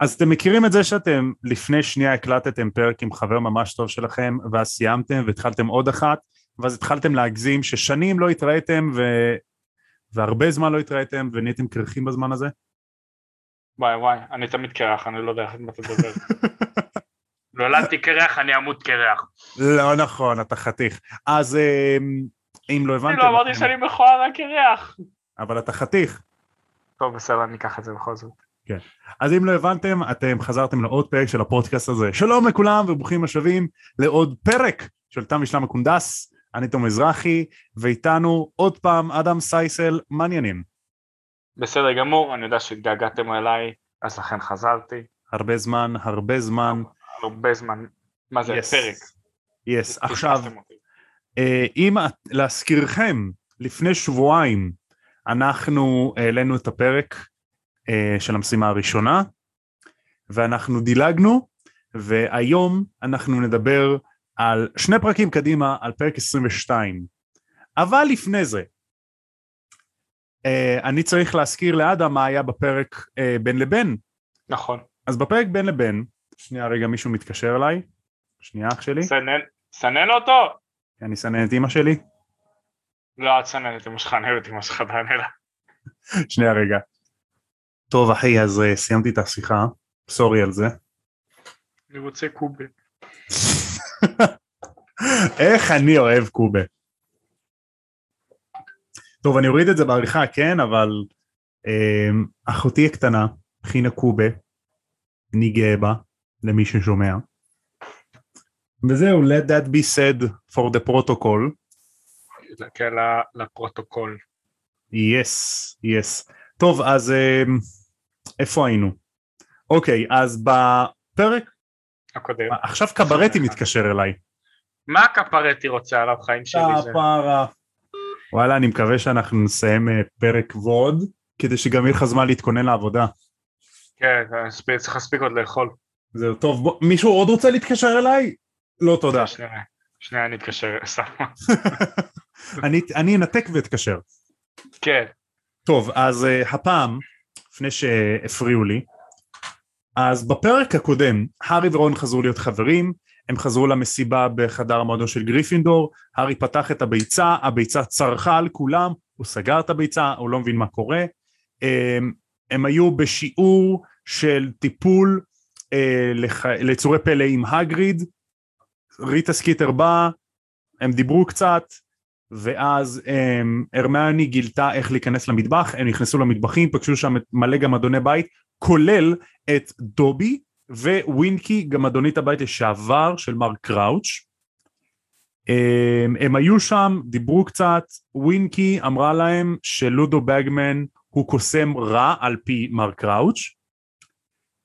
אז אתם מכירים את זה שאתם לפני שנייה הקלטתם פרק עם חבר ממש טוב שלכם ואז סיימתם והתחלתם עוד אחת ואז התחלתם להגזים ששנים לא התראיתם ו... והרבה זמן לא התראיתם ונהייתם קרחים בזמן הזה? וואי וואי, אני תמיד קרח, אני לא יודע איך אתה מדבר. נולדתי קרח, אני אמות קרח. לא נכון, אתה חתיך. אז אמ, אם לא הבנתם... אני לא אמרתי שאני מכוער הקרח. אבל אתה חתיך. טוב, בסדר, אני אקח את זה בכל זאת. כן. אז אם לא הבנתם, אתם חזרתם לעוד פרק של הפודקאסט הזה. שלום לכולם וברוכים השבים לעוד פרק של תם ושלם הקונדס. אני תום מזרחי, ואיתנו עוד פעם אדם סייסל, מה עניינים? בסדר גמור, אני יודע שהתגעגעתם אליי, אז לכן חזרתי. הרבה זמן, הרבה זמן. הרבה זמן. מה זה, yes. פרק. יס, yes. עכשיו, אה, אם להזכירכם, לפני שבועיים אנחנו העלינו את הפרק אה, של המשימה הראשונה, ואנחנו דילגנו, והיום אנחנו נדבר על שני פרקים קדימה, על פרק 22. אבל לפני זה, אה, אני צריך להזכיר לאדם מה היה בפרק אה, בין לבין. נכון. אז בפרק בין לבין, שנייה רגע מישהו מתקשר אליי, שנייה אח שלי. סנן, סנן אותו! אני סנן את אמא שלי. לא, את אמא שלך, את אמא שלך, תענה לה. שנייה רגע. טוב אחי, אז uh, סיימתי את השיחה, סורי על זה. אני רוצה קובה. איך אני אוהב קובה. טוב, אני אוריד את זה בעריכה, כן, אבל אה, אחותי הקטנה, חינה קובה, אני גאה בה, למי ששומע. וזהו, let that be said for the protocol. כן, לפרוטוקול. yes, yes. טוב, אז אה, איפה היינו? אוקיי, אז בפרק... הקודם. עכשיו קברטי מתקשר אליי. מה קפרטי רוצה על החיים שלי זה? כפרה. וואלה, אני מקווה שאנחנו נסיים אה, פרק ועוד, כדי שגם יהיה לך זמן להתכונן לעבודה. כן, צריך להספיק עוד לאכול. זהו, טוב, בוא, מישהו עוד רוצה להתקשר אליי? לא תודה. שנייה, שנייה אני אתקשר, סתם. אני, אני אנתק ואתקשר. כן. טוב, אז uh, הפעם, לפני שהפריעו לי, אז בפרק הקודם, הארי ורון חזרו להיות חברים, הם חזרו למסיבה בחדר המועדון של גריפינדור, הארי פתח את הביצה, הביצה צרחה על כולם, הוא סגר את הביצה, הוא לא מבין מה קורה, הם, הם היו בשיעור של טיפול אה, לח... ליצורי פלא עם האגריד, ריטה סקיטר באה, הם דיברו קצת, ואז הם, הרמיוני גילתה איך להיכנס למטבח, הם נכנסו למטבחים, פגשו שם מלא גמדוני בית, כולל את דובי, ווינקי, גמדונית הבית לשעבר של מר קראוץ'. הם, הם היו שם, דיברו קצת, ווינקי אמרה להם שלודו בגמן הוא קוסם רע על פי מרק קראוץ',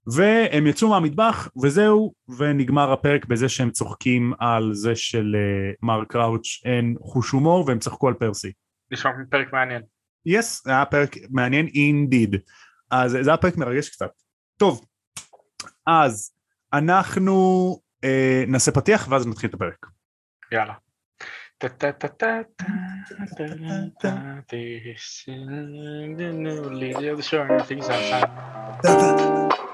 והם יצאו מהמטבח וזהו, ונגמר הפרק בזה שהם צוחקים על זה של מרק קראוץ' אין חוש הומור והם צחקו על פרסי. נשמע פרק מעניין. יס, yes, היה פרק מעניין אינדיד. אז זה היה פרק מרגש קצת. טוב, אז אנחנו אה, נעשה פתיח ואז נתחיל את הפרק. יאללה. חזרנו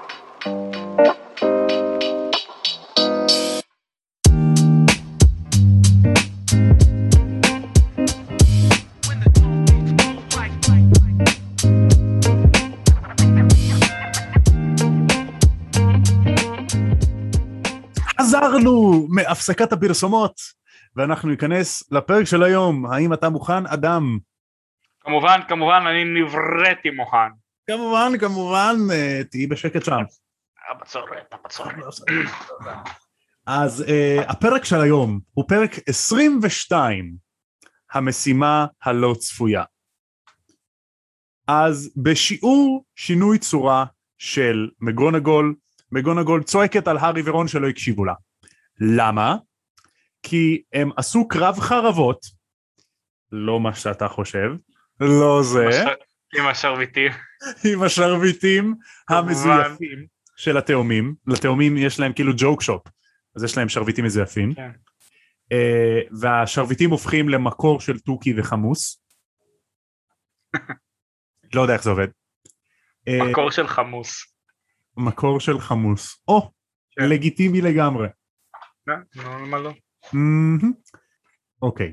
מהפסקת הפרסומות ואנחנו ניכנס לפרק של היום האם אתה מוכן אדם? כמובן כמובן אני נבראתי מוכן כמובן כמובן אה, תהיי בשקט שם הבצורת הבצורת אז uh, הפרק של היום הוא פרק 22 המשימה הלא צפויה אז בשיעור שינוי צורה של מגונגול מגונגול צועקת על הארי ורון שלא הקשיבו לה. למה? כי הם עשו קרב חרבות, לא מה שאתה חושב, לא זה. עם השרביטים. עם השרביטים המזויפים של התאומים. לתאומים יש להם כאילו ג'וק שופ, אז יש להם שרביטים מזויפים. כן. Uh, והשרביטים הופכים למקור של תוכי וחמוס. לא יודע איך זה עובד. אה, מקור של חמוס. מקור של חמוס. או, כן. לגיטימי לגמרי. אה, למה לא? מהמם. אוקיי,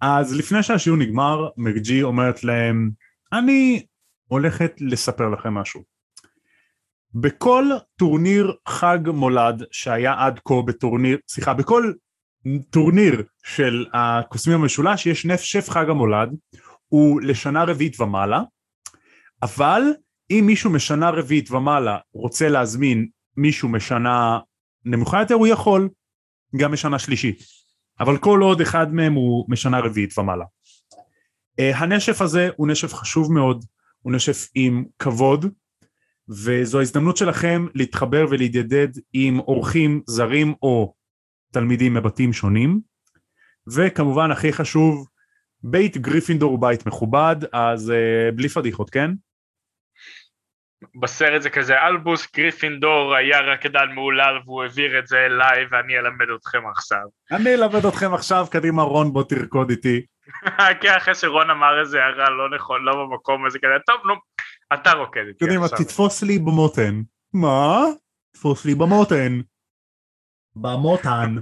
אז לפני שהשיעור נגמר, מקג'י אומרת להם, אני הולכת לספר לכם משהו. בכל טורניר חג מולד שהיה עד כה בטורניר, סליחה, בכל טורניר של הקוסמים המשולש יש נשף חג המולד, הוא לשנה רביעית ומעלה, אבל אם מישהו משנה רביעית ומעלה רוצה להזמין מישהו משנה נמוכה יותר הוא יכול, גם משנה שלישית, אבל כל עוד אחד מהם הוא משנה רביעית ומעלה. Uh, הנשף הזה הוא נשף חשוב מאוד, הוא נשף עם כבוד, וזו ההזדמנות שלכם להתחבר ולהתיידד עם אורחים זרים או תלמידים מבתים שונים, וכמובן הכי חשוב, בית גריפינדור הוא בית מכובד, אז אה, בלי פדיחות, כן? בסרט זה כזה אלבוס גריפינדור היה רקדן מהולל והוא העביר את זה אליי ואני אלמד אתכם עכשיו. אני אלמד אתכם עכשיו, קדימה רון בוא תרקוד איתי. כן, אחרי שרון אמר איזה הערה לא נכון, לא במקום הזה כזה, טוב נו, אתה רוקד איתי קדימה. תתפוס לי במותן. מה? תתפוס לי במותן. במותן.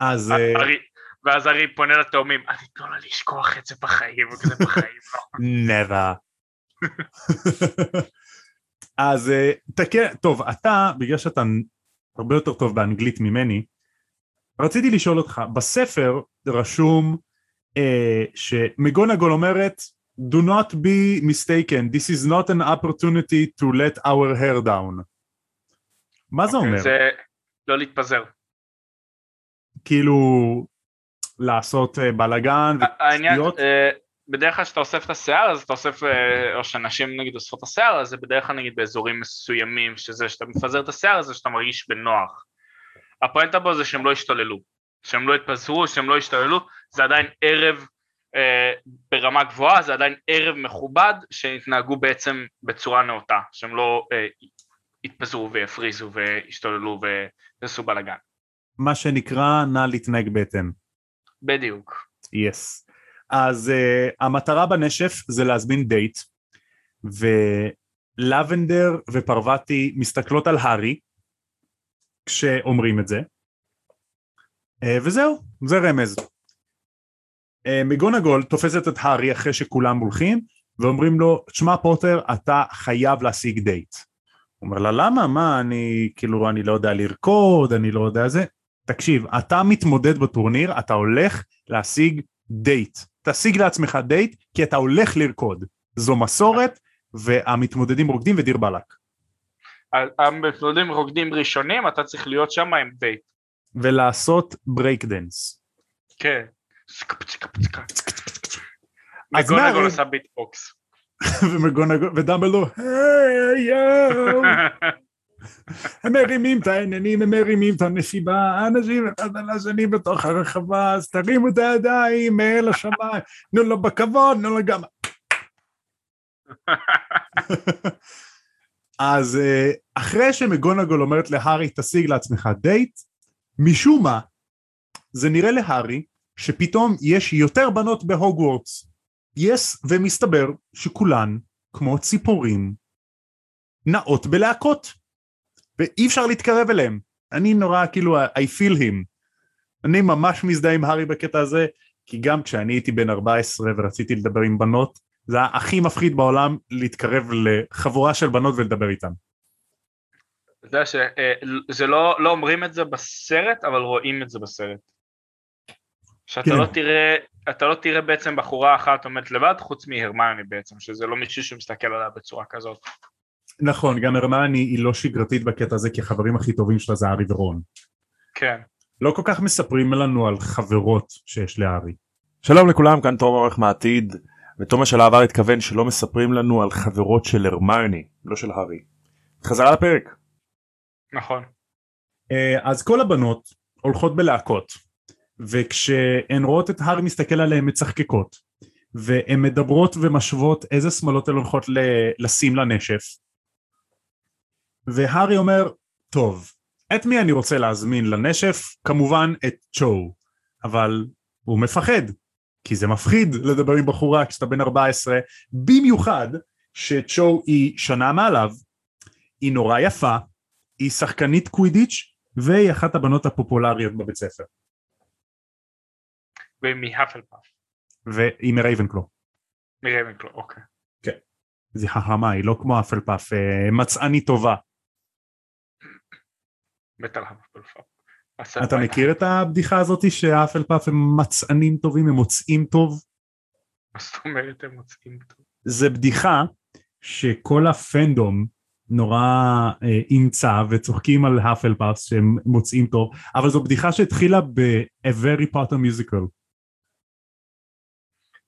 אז אה, ואז ארי פונה לתאומים, אני תנו לה לשכוח את זה בחיים, וכזה בחיים לא. never. אז אה, תקן, טוב, אתה, בגלל שאתה הרבה יותר טוב באנגלית ממני, רציתי לשאול אותך, בספר רשום אה, שמגונגול אומרת do not be mistaken, this is not an opportunity to let our hair down. מה זה אומר? זה לא להתפזר. כאילו לעשות אה, בלאגן העניין, ושטויות? בדרך כלל כשאתה אוסף את השיער אז אתה אוסף, אה, או שאנשים נגיד אוספות את השיער אז זה בדרך כלל נגיד באזורים מסוימים שזה שאתה מפזר את השיער הזה שאתה מרגיש בנוח. הפואנטה בו זה שהם לא ישתוללו, שהם לא יתפזרו, שהם לא ישתוללו, זה עדיין ערב אה, ברמה גבוהה, זה עדיין ערב מכובד שהתנהגו בעצם בצורה נאותה, שהם לא אה, יתפזרו ויפריזו וישתוללו ויעשו בלאגן. מה שנקרא נא להתנהג בהתאם. בדיוק. יס. אז uh, המטרה בנשף זה להזמין דייט, ולבנדר ופרווטי מסתכלות על הארי כשאומרים את זה, uh, וזהו, זה רמז. Uh, מגונגול תופסת את הארי אחרי שכולם הולכים, ואומרים לו, תשמע פוטר, אתה חייב להשיג דייט. הוא אומר לה, למה? מה, אני כאילו, אני לא יודע לרקוד, אני לא יודע זה. תקשיב, אתה מתמודד בטורניר, אתה הולך להשיג דייט. תשיג לעצמך דייט, כי אתה הולך לרקוד. זו מסורת, והמתמודדים רוקדים ודיר באלק. המתמודדים רוקדים ראשונים, אתה צריך להיות שם עם דייט. ולעשות ברייק דנס. כן. מגונגול עושה ביטבוקס. ומגונגול, ודמבלדור, היי יואו, הם מרימים את העניינים, הם מרימים את המסיבה, אנשים אחד על השני בתוך הרחבה, אז תרימו את הידיים אל השמיים, תנו לו בכבוד, תנו לו גם... אז אה, אחרי שמגונגול אומרת להארי תשיג לעצמך דייט, משום מה זה נראה להארי שפתאום יש יותר בנות בהוגוורטס. יס, ומסתבר שכולן, כמו ציפורים, נעות בלהקות, ואי אפשר להתקרב אליהם. אני נורא כאילו, I feel him. אני ממש מזדהה עם הארי בקטע הזה, כי גם כשאני הייתי בן 14 ורציתי לדבר עם בנות, זה היה הכי מפחיד בעולם להתקרב לחבורה של בנות ולדבר איתן. אתה יודע שזה לא, לא אומרים את זה בסרט, אבל רואים את זה בסרט. שאתה כן. לא תראה, אתה לא תראה בעצם בחורה אחת עומדת לבד, חוץ מהרמיוני בעצם, שזה לא מישהו שמסתכל עליה בצורה כזאת. נכון, גם הרמני היא לא שגרתית בקטע הזה, כי החברים הכי טובים שלה זה הארי ורון. כן. לא כל כך מספרים לנו על חברות שיש להארי. שלום לכולם כאן תום עורך מהעתיד ותומר של העבר התכוון שלא מספרים לנו על חברות של הרמיוני לא של הארי. חזרה לפרק. נכון. אה, אז כל הבנות הולכות בלהקות, וכשהן רואות את הארי מסתכל עליהן מצחקקות, והן מדברות ומשוות איזה שמאלות הן הולכות ל- לשים לנשף, והארי אומר, טוב, את מי אני רוצה להזמין לנשף? כמובן את צ'ו, אבל הוא מפחד, כי זה מפחיד לדבר עם בחורה כשאתה בן 14, במיוחד שצ'ו היא שנה מעליו, היא נורא יפה, היא שחקנית קווידיץ' והיא אחת הבנות הפופולריות בבית ספר. ומהפלפאף. והיא מרייבנקלו. מרייבנקלו, אוקיי. כן. זה חכמה, היא לא כמו אפלפאף, אה, מצאנית טובה. מת על הפלפאף. אתה מכיר את הבדיחה הזאת שהאפלפאף הם מצאנים טובים, הם מוצאים טוב? מה זאת אומרת הם מוצאים טוב? זה בדיחה שכל הפנדום נורא אה, אימצה וצוחקים על האפלפאף שהם מוצאים טוב, אבל זו בדיחה שהתחילה ב-A Very Potter Musical.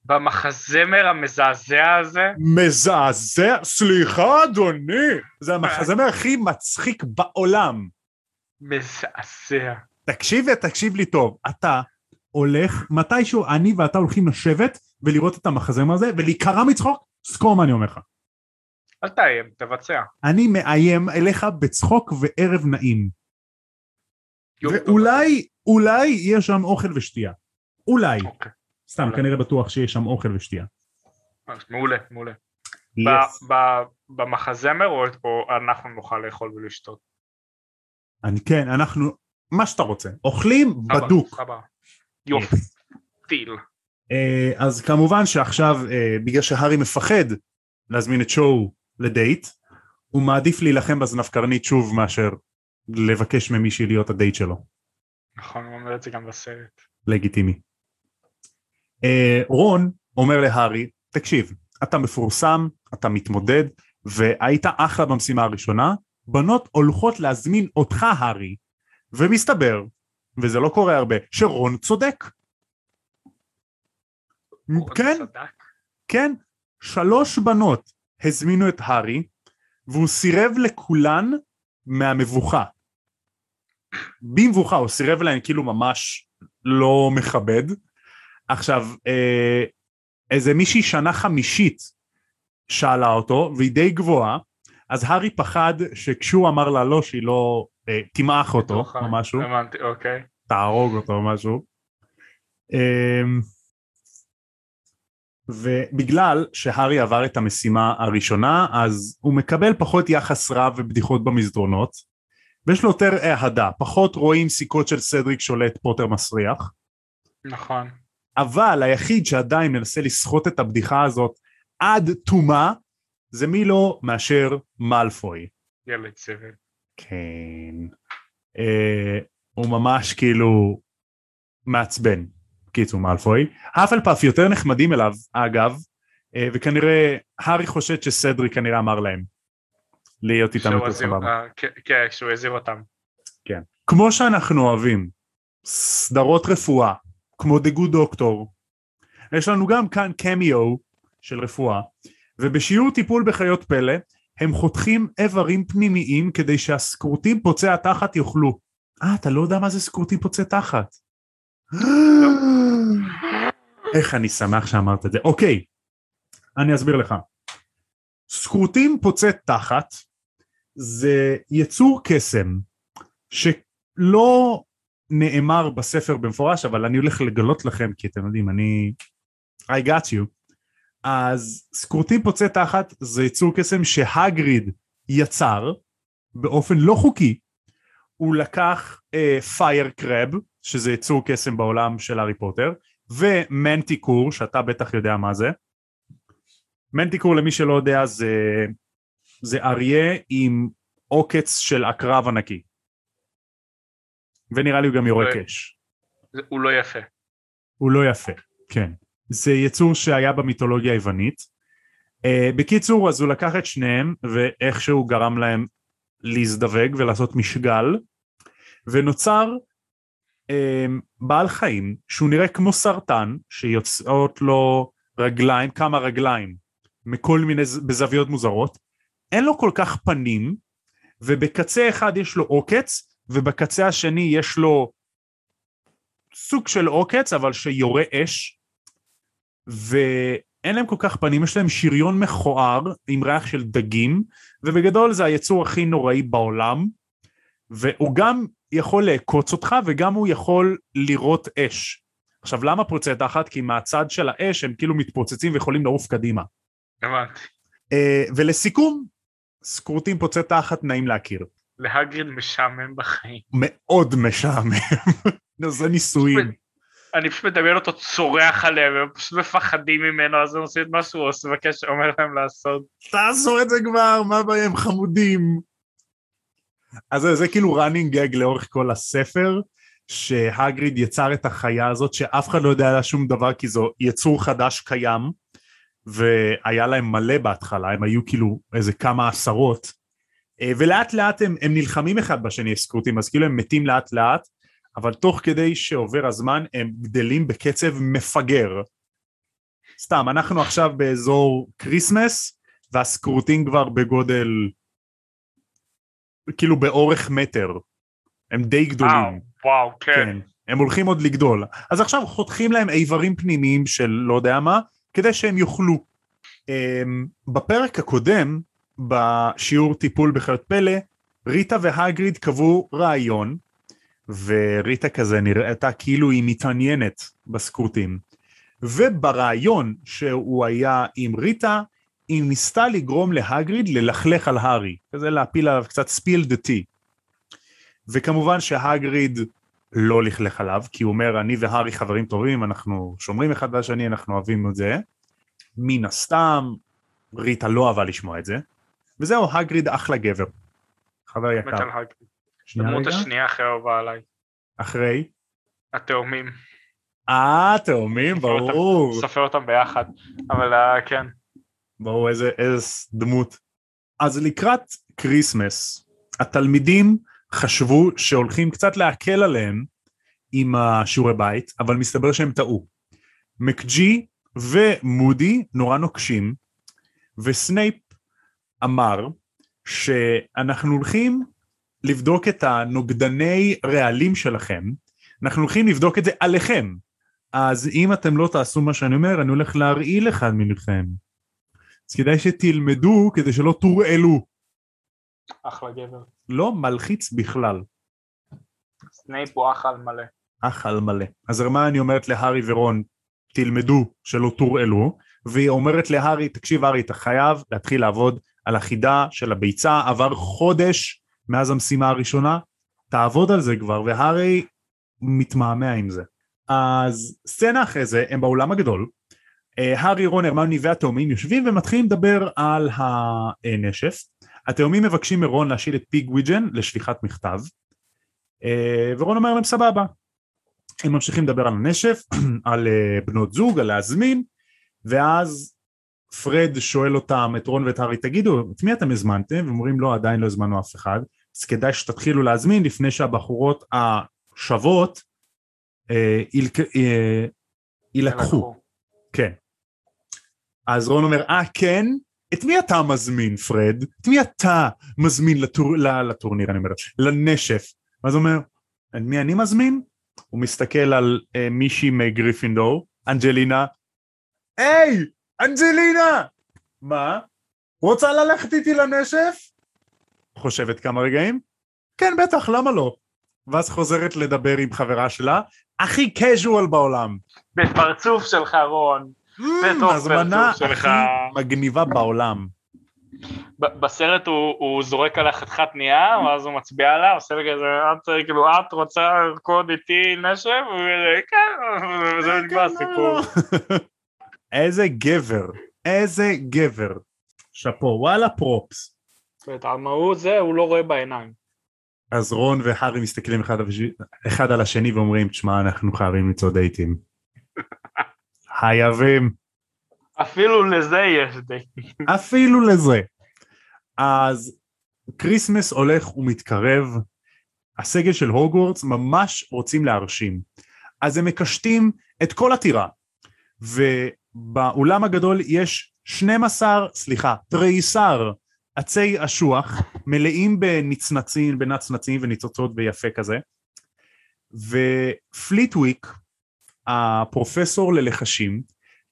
במחזמר המזעזע הזה? מזעזע? סליחה אדוני, זה המחזמר הכי מצחיק בעולם. מזעזע. תקשיב ותקשיב לי טוב, אתה הולך, מתישהו אני ואתה הולכים לשבת ולראות את המחזמר הזה ולהיקרע מצחוק, סקור מה אני אומר לך. אל תאיים, תבצע. אני מאיים אליך בצחוק וערב נעים. ואולי, אולי יהיה שם אוכל ושתייה. אולי. אוקיי. סתם, אולי. כנראה בטוח שיש שם אוכל ושתייה. מעולה, מעולה. Yes. במחזמר או או אנחנו נוכל לאכול ולשתות? אני כן, אנחנו, מה שאתה רוצה. אוכלים סבבה, בדוק. יופי. טיל. אה, אז כמובן שעכשיו, אה, בגלל שהארי מפחד להזמין את שואו לדייט, הוא מעדיף להילחם בזנב קרנית שוב מאשר לבקש ממישהי להיות הדייט שלו. נכון, הוא אומר את זה גם בסרט. לגיטימי. אה, רון אומר להארי, תקשיב, אתה מפורסם, אתה מתמודד, והיית אחלה במשימה הראשונה, בנות הולכות להזמין אותך הארי, ומסתבר, וזה לא קורה הרבה, שרון צודק. כן, צדק. כן, שלוש בנות הזמינו את הארי, והוא סירב לכולן מהמבוכה. במבוכה, הוא סירב להן כאילו ממש לא מכבד. עכשיו, אה, איזה מישהי שנה חמישית שאלה אותו, והיא די גבוהה, אז הארי פחד שכשהוא אמר לה לא, שהיא לא אה, תמעך אותו או משהו, הבנתי, אוקיי. תהרוג אותו או משהו. אמ, ובגלל שהארי עבר את המשימה הראשונה אז הוא מקבל פחות יחס רב ובדיחות במסדרונות ויש לו יותר אהדה, פחות רואים סיכות של סדריק שולט פוטר מסריח נכון. אבל היחיד שעדיין מנסה לסחוט את הבדיחה הזאת עד תומה זה מי לא מאשר מאלפוי. ילד סבל. כן. אה, הוא ממש כאילו מעצבן, קיצור מאלפוי. האפלפאף יותר נחמדים אליו, אגב, אה, וכנראה הארי חושד שסדרי כנראה אמר להם להיות איתם יותר סבבה. כן, כן, שהוא הזהיר אותם. כמו שאנחנו אוהבים סדרות רפואה, כמו The Good Doctor, יש לנו גם כאן קמיו של רפואה, ובשיעור טיפול בחיות פלא הם חותכים איברים פנימיים כדי שהסקורטים פוצעי התחת יאכלו. אה, אתה לא יודע מה זה סקורטים פוצעי תחת? איך אני שמח שאמרת את זה. אוקיי, אני אסביר לך. סקורטים פוצעי תחת זה יצור קסם שלא נאמר בספר במפורש אבל אני הולך לגלות לכם כי אתם יודעים אני I got you אז סקורטים פוצעי תחת זה יצור קסם שהגריד יצר באופן לא חוקי. הוא לקח פייר קרב שזה יצור קסם בעולם של הארי פוטר ומנטיקור שאתה בטח יודע מה זה. מנטיקור למי שלא יודע זה זה אריה עם עוקץ של עקרב ענקי. ונראה לי הוא גם יורק אש זה- הוא לא יפה. הוא לא יפה, כן. זה יצור שהיה במיתולוגיה היוונית. Uh, בקיצור, אז הוא לקח את שניהם ואיכשהו גרם להם להזדווג ולעשות משגל, ונוצר uh, בעל חיים שהוא נראה כמו סרטן, שיוצאות לו רגליים, כמה רגליים, מכל מיני, בזוויות מוזרות. אין לו כל כך פנים, ובקצה אחד יש לו עוקץ, ובקצה השני יש לו סוג של עוקץ אבל שיורה אש ואין להם כל כך פנים יש להם שריון מכוער עם ריח של דגים ובגדול זה היצור הכי נוראי בעולם והוא גם יכול לעקוץ אותך וגם הוא יכול לירות אש עכשיו למה פורצי תחת? כי מהצד של האש הם כאילו מתפוצצים ויכולים לעוף קדימה. הבנתי. אה, ולסיכום, סקרוטים פורצי תחת נעים להכיר. להגריד משעמם בחיים. מאוד משעמם. זה ניסויים. אני פשוט מדמיין אותו צורח עליהם, הם פשוט מפחדים ממנו, אז הם עושים את מה שהוא עושה, מבקש, אומר להם לעשות. תעשו את זה כבר, מה הבעיה הם חמודים. אז זה, זה כאילו running gag לאורך כל הספר, שהגריד יצר את החיה הזאת שאף אחד לא יודע עליה שום דבר כי זו יצור חדש קיים והיה להם מלא בהתחלה, הם היו כאילו איזה כמה עשרות אה, ולאט לאט הם, הם נלחמים אחד בשני הסקרוטים אז כאילו הם מתים לאט לאט אבל תוך כדי שעובר הזמן הם גדלים בקצב מפגר. סתם, אנחנו עכשיו באזור כריסמס והסקרוטים כבר בגודל כאילו באורך מטר הם די גדולים. וואו, וואו, כן. כן, הם הולכים עוד לגדול. אז עכשיו חותכים להם איברים פנימיים של לא יודע מה, כדי שהם יאכלו. אמ, בפרק הקודם, בשיעור טיפול בחיות פלא, ריטה והגריד קבעו רעיון, וריטה כזה נראתה כאילו היא מתעניינת בסקרוטים. וברעיון שהוא היה עם ריטה, היא ניסתה לגרום להגריד ללכלך על הארי, כזה להפיל עליו קצת ספיל דה טי. וכמובן שהגריד לא לכלך עליו, כי הוא אומר אני והארי חברים טובים, אנחנו שומרים אחד על השני, אנחנו אוהבים את זה. מן הסתם, ריטה לא אהבה לשמוע את זה. וזהו, הגריד אחלה גבר. חבר יקר. הדמות. השנייה הכי אהובה עליי. אחרי. התאומים. אה, תאומים, אותם- ברור. סופר אותם ביחד. אבל אה, כן. ברור איזה, איזה דמות. אז לקראת כריסמס, התלמידים חשבו שהולכים קצת להקל עליהם עם השיעורי בית, אבל מסתבר שהם טעו. מקג'י ומודי נורא נוקשים, וסנייפ אמר שאנחנו הולכים לבדוק את הנוגדני רעלים שלכם, אנחנו הולכים לבדוק את זה עליכם. אז אם אתם לא תעשו מה שאני אומר, אני הולך להרעיל אחד מכם. אז כדאי שתלמדו כדי שלא תורעלו. אחלה גבר. לא מלחיץ בכלל, סנייפ הוא אח על מלא. אח על מלא. אז הרמני אומרת להארי ורון, תלמדו שלא תורעלו, והיא אומרת להארי, תקשיב הארי, אתה חייב להתחיל לעבוד על החידה של הביצה, עבר חודש מאז המשימה הראשונה, תעבוד על זה כבר, והארי מתמהמה עם זה. אז סצנה אחרי זה, הם באולם הגדול, אה, הארי, רון, הרמני והתאומים יושבים ומתחילים לדבר על הנשף. התאומים מבקשים מרון להשאיל את פיג וויג'ן לשליחת מכתב, אה, ורון אומר להם סבבה. הם ממשיכים לדבר על הנשף, על אה, בנות זוג, על להזמין, ואז פרד שואל אותם, את רון ואת הארי, תגידו, את מי אתם הזמנתם? והם אומרים לא, עדיין לא הזמנו אף אחד, אז כדאי שתתחילו להזמין לפני שהבחורות השוות אה, ילק, אה, יילקחו. כן. אז רון אומר, אה כן? את מי אתה מזמין פרד? את מי אתה מזמין לטור... לטורניר אני אומר, לנשף? ואז הוא אומר, את מי אני מזמין? הוא מסתכל על אה, מישהי מגריפינדור, אנג'לינה, היי, אנג'לינה! מה? רוצה ללכת איתי לנשף? חושבת כמה רגעים, כן בטח, למה לא? ואז חוזרת לדבר עם חברה שלה, הכי קז'ואל בעולם. בפרצוף שלך רון. בתוך הזמנה. הכי מגניבה בעולם. בסרט הוא, הוא זורק עליה חתיכת נייר, ואז הוא מצביע עליה, עושה לה כזה, את כאילו, את רוצה לרקוד איתי כזה, כן, וזה נגמר הסיפור. איזה גבר, איזה גבר. שאפו, וואלה props. מה הוא זה, הוא לא רואה בעיניים. אז רון והארי מסתכלים אחד, על השני- אחד על השני ואומרים, תשמע, אנחנו חייבים ליצור דייטים. חייבים. אפילו לזה יש דייט. אפילו לזה. אז כריסמס הולך ומתקרב, הסגל של הוגוורטס ממש רוצים להרשים. אז הם מקשטים את כל הטירה, ובאולם הגדול יש 12, סליחה, תריסר עצי אשוח מלאים בנצנצים, בנצנצים וניצוצות ויפה כזה, ופליטוויק, הפרופסור ללחשים,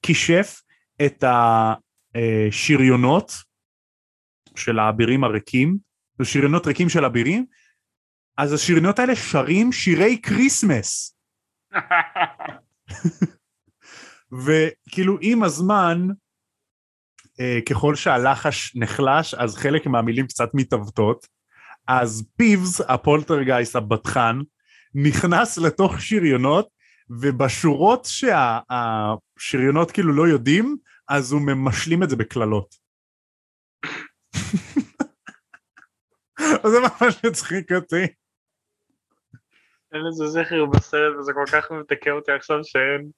כישף את השריונות של האבירים הריקים, שריונות ריקים של אבירים, אז השריונות האלה שרים שירי כריסמס. וכאילו עם הזמן, ככל שהלחש נחלש, אז חלק מהמילים קצת מתעוותות, אז פיבס, הפולטרגייסט הבדחן, נכנס לתוך שריונות, ובשורות שהשריונות כאילו לא יודעים, אז הוא משלים את זה בקללות. זה ממש מצחיק אותי. אין לזה זכר בסרט וזה כל כך מתקן אותי עכשיו שאין.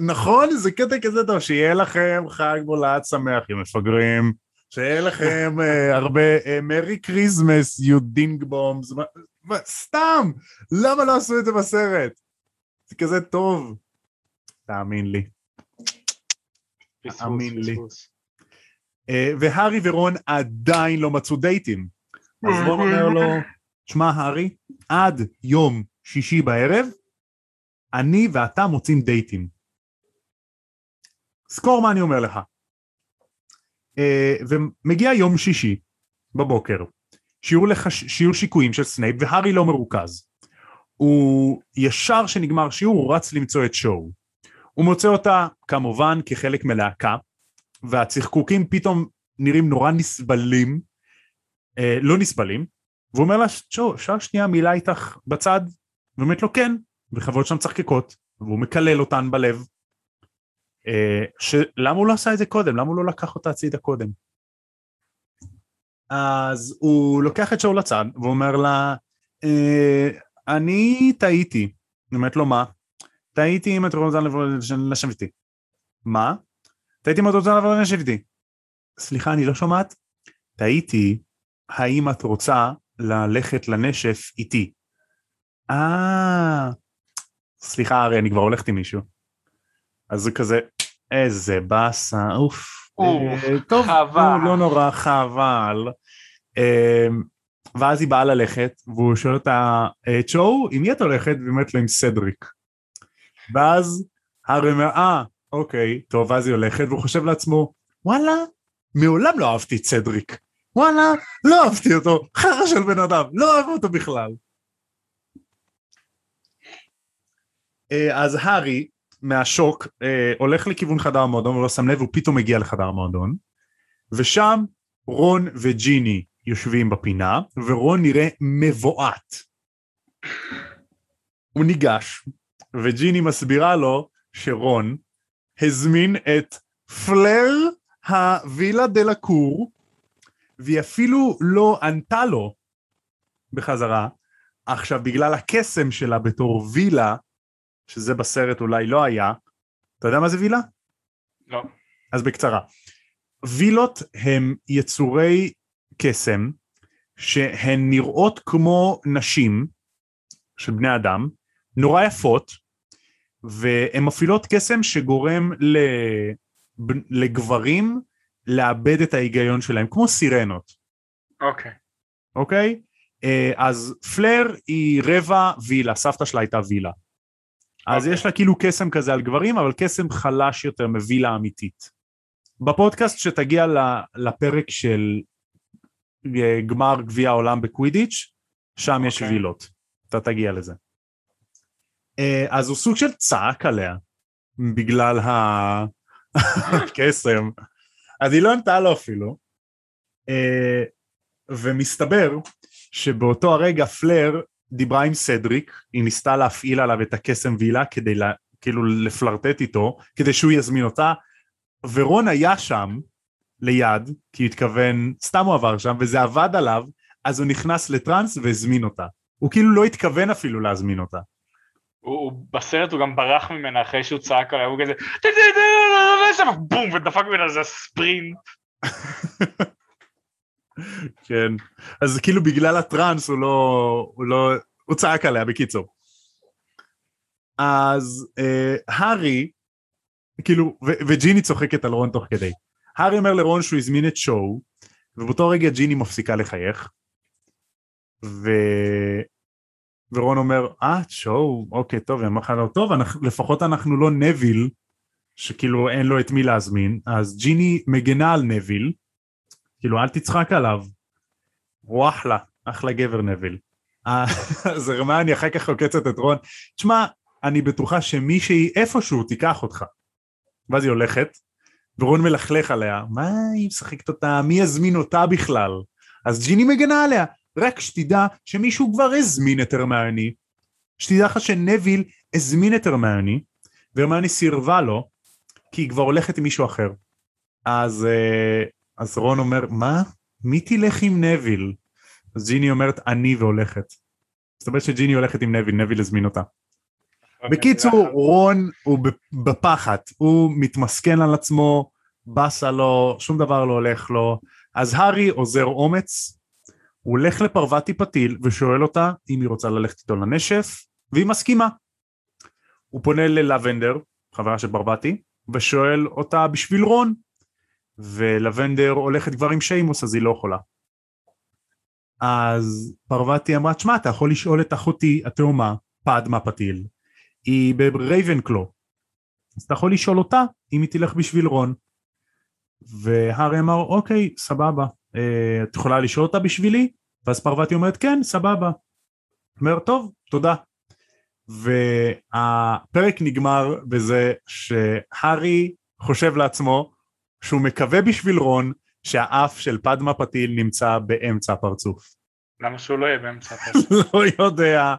נכון, זה קטע כזה טוב, שיהיה לכם חג מולד שמח, יא מפגרים, שיהיה לכם אה, הרבה Merry Christmas, you ding bums, סתם, למה לא עשו את זה בסרט? זה כזה טוב, תאמין לי. תאמין לי. אה, והארי ורון עדיין לא מצאו דייטים. אז רון אומר לו, שמע הארי, עד יום שישי בערב, אני ואתה מוצאים דייטים. זכור מה אני אומר לך. אה, ומגיע יום שישי בבוקר, שיעור, לחש... שיעור שיקויים של סנייפ והארי לא מרוכז. הוא ישר שנגמר שיעור הוא רץ למצוא את שואו. הוא מוצא אותה כמובן כחלק מלהקה והצחקוקים פתאום נראים נורא נסבלים, אה, לא נסבלים, והוא אומר לה שואו אפשר שנייה מילה איתך בצד? ואומרת לו כן, וחברות שם צחקקות, והוא מקלל אותן בלב. אה, שלמה הוא לא עשה את זה קודם? למה הוא לא לקח אותה הצידה קודם? אז הוא לוקח את שואו לצד ואומר לה, אה, אני טעיתי. היא אומרת לו מה? טעיתי אם את רוצה לשבת איתי. מה? טעיתי אם את רוצה לשבת איתי. סליחה, אני לא שומעת? טעיתי, האם את רוצה ללכת לנשף איתי? אה, סליחה, הרי אני כבר הולכת עם מישהו. אז זה כזה, איזה באסה, אוף. אה, טוב. לא נורא, חבל. אה, ואז היא באה ללכת, והוא שואל אותה, צ'ו, עם מי את הולכת? והיא אומרת לו עם סדריק. ואז אומר, אה, אוקיי, טוב, ואז היא הולכת, והוא חושב לעצמו, וואלה, מעולם לא אהבתי את סדריק. וואלה, לא אהבתי אותו, חרא של בן אדם, לא אוהב אותו בכלל. אז הארי, מהשוק, הולך לכיוון חדר המועדון, הוא לא שם לב, הוא פתאום מגיע לחדר המועדון, ושם רון וג'יני יושבים בפינה, ורון נראה מבועת. הוא ניגש, וג'יני מסבירה לו שרון הזמין את פלר הווילה דה לקור, והיא אפילו לא ענתה לו בחזרה. עכשיו, בגלל הקסם שלה בתור וילה, שזה בסרט אולי לא היה, אתה יודע מה זה וילה? לא. אז בקצרה. וילות הם יצורי קסם שהן נראות כמו נשים של בני אדם, נורא יפות, והן מפעילות קסם שגורם לגברים לאבד את ההיגיון שלהם, כמו סירנות. אוקיי. Okay. אוקיי? Okay? אז פלר היא רבע וילה, סבתא שלה הייתה וילה. אז. אוקיי. יש לה כאילו קסם כזה על גברים, אבל קסם חלש יותר מווילה אמיתית. בפודקאסט שתגיע לפרק של אה, גמר גביע העולם בקווידיץ', שם okay. יש אוקיי. וילות. אתה תגיע לזה. אה, אז הוא סוג של צעק עליה, בגלל הקסם. אז היא לא ענתה לו אפילו. אה, ומסתבר שבאותו הרגע פלר דיברה עם סדריק, היא ניסתה להפעיל עליו את הקסם וילה כדי לה, כאילו לפלרטט איתו, כדי שהוא יזמין אותה, ורון היה שם ליד, כי התכוון, סתם הוא עבר שם, וזה עבד עליו, אז הוא נכנס לטראנס והזמין אותה. הוא כאילו לא התכוון אפילו להזמין אותה. הוא, הוא בסרט הוא גם ברח ממנה אחרי שהוא צעק עליה, הוא כזה בום ודפק ממנה איזה ספרינט. כן, אז כאילו בגלל הטראנס הוא לא, הוא לא, הוא צעק עליה בקיצור. אז אה, הארי, כאילו, ו- וג'יני צוחקת על רון תוך כדי. הארי אומר לרון שהוא הזמין את שואו, ובאותו רגע ג'יני מפסיקה לחייך, ו... ורון אומר, אה, שואו, אוקיי, טוב, היא אמרה לו, טוב, אנחנו, לפחות אנחנו לא נביל, שכאילו אין לו את מי להזמין, אז ג'יני מגנה על נביל, כאילו אל תצחק עליו, הוא אחלה, אחלה גבר נביל. אז הרמני אחר כך עוקצת את רון, תשמע, אני בטוחה שמישהי איפשהו תיקח אותך. ואז היא הולכת, ורון מלכלך עליה, מה היא משחקת אותה, מי יזמין אותה בכלל? אז ג'יני מגנה עליה, רק שתדע שמישהו כבר הזמין את הרמני, שתדע לך שנביל הזמין את הרמני, והרמני סירבה לו, כי היא כבר הולכת עם מישהו אחר. אז, אה, אז רון אומר, מה? מי תלך עם נביל? אז ג'יני אומרת, אני והולכת. מסתבר שג'יני הולכת עם נביל, נביל הזמין אותה. בקיצור, רון הוא בפחד, הוא מתמסכן על עצמו, באסה לו, שום דבר לא הולך לו. אז הארי עוזר אומץ, הוא הולך לפרווטי פתיל ושואל אותה אם היא רוצה ללכת איתו לנשף, והיא מסכימה. הוא פונה ללבנדר, חברה של פרווטי, ושואל אותה בשביל רון, ולבנדר הולכת כבר עם שיימוס אז היא לא יכולה. אז פרווטי אמרה, תשמע, אתה יכול לשאול את אחותי התאומה, פדמה פתיל, היא ברייבנקלו, אז אתה יכול לשאול אותה אם היא תלך בשביל רון. והארי אמר, אוקיי, סבבה, אה, את יכולה לשאול אותה בשבילי? ואז פרווטי אומרת, כן, סבבה. אומר, טוב, תודה. והפרק נגמר בזה שהארי חושב לעצמו שהוא מקווה בשביל רון שהאף של פדמה פתיל נמצא באמצע הפרצוף. למה שהוא לא יהיה באמצע הפרק? לא יודע,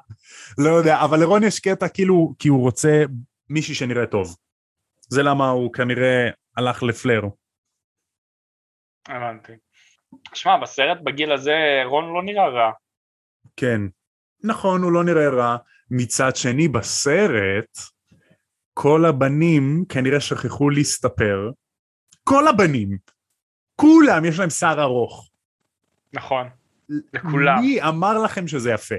לא יודע, אבל לרון יש קטע כאילו, כי הוא רוצה מישהי שנראה טוב. זה למה הוא כנראה הלך לפלר. הבנתי. שמע, בסרט בגיל הזה רון לא נראה רע. כן, נכון, הוא לא נראה רע. מצד שני, בסרט, כל הבנים כנראה שכחו להסתפר. כל הבנים. כולם יש להם שיער ארוך. נכון. לכולם. מי אמר לכם שזה יפה?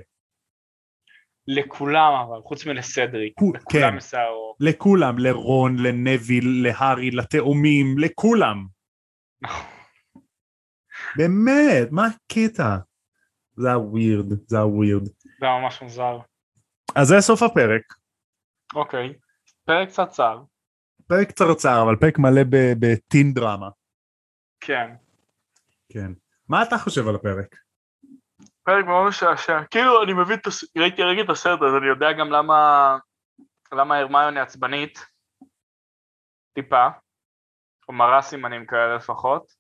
לכולם אבל, חוץ מלסדריק. כו- לכולם כן. יש שיער ארוך. לכולם, לרון, לנביל, להארי, לתאומים, לכולם. נכון. באמת, מה הקטע? זה היה ווירד, זה היה ווירד. זה היה ממש מוזר. אז זה סוף הפרק. אוקיי. פרק קצר. פרק קצרצר, אבל פרק מלא בטין דרמה. כן. כן. מה אתה חושב על הפרק? פרק מאוד משעשע. כאילו אני מבין, ראיתי ראיתי את הסרט אז אני יודע גם למה למה הרמיוני עצבנית. טיפה. או מראה סימנים כאלה לפחות.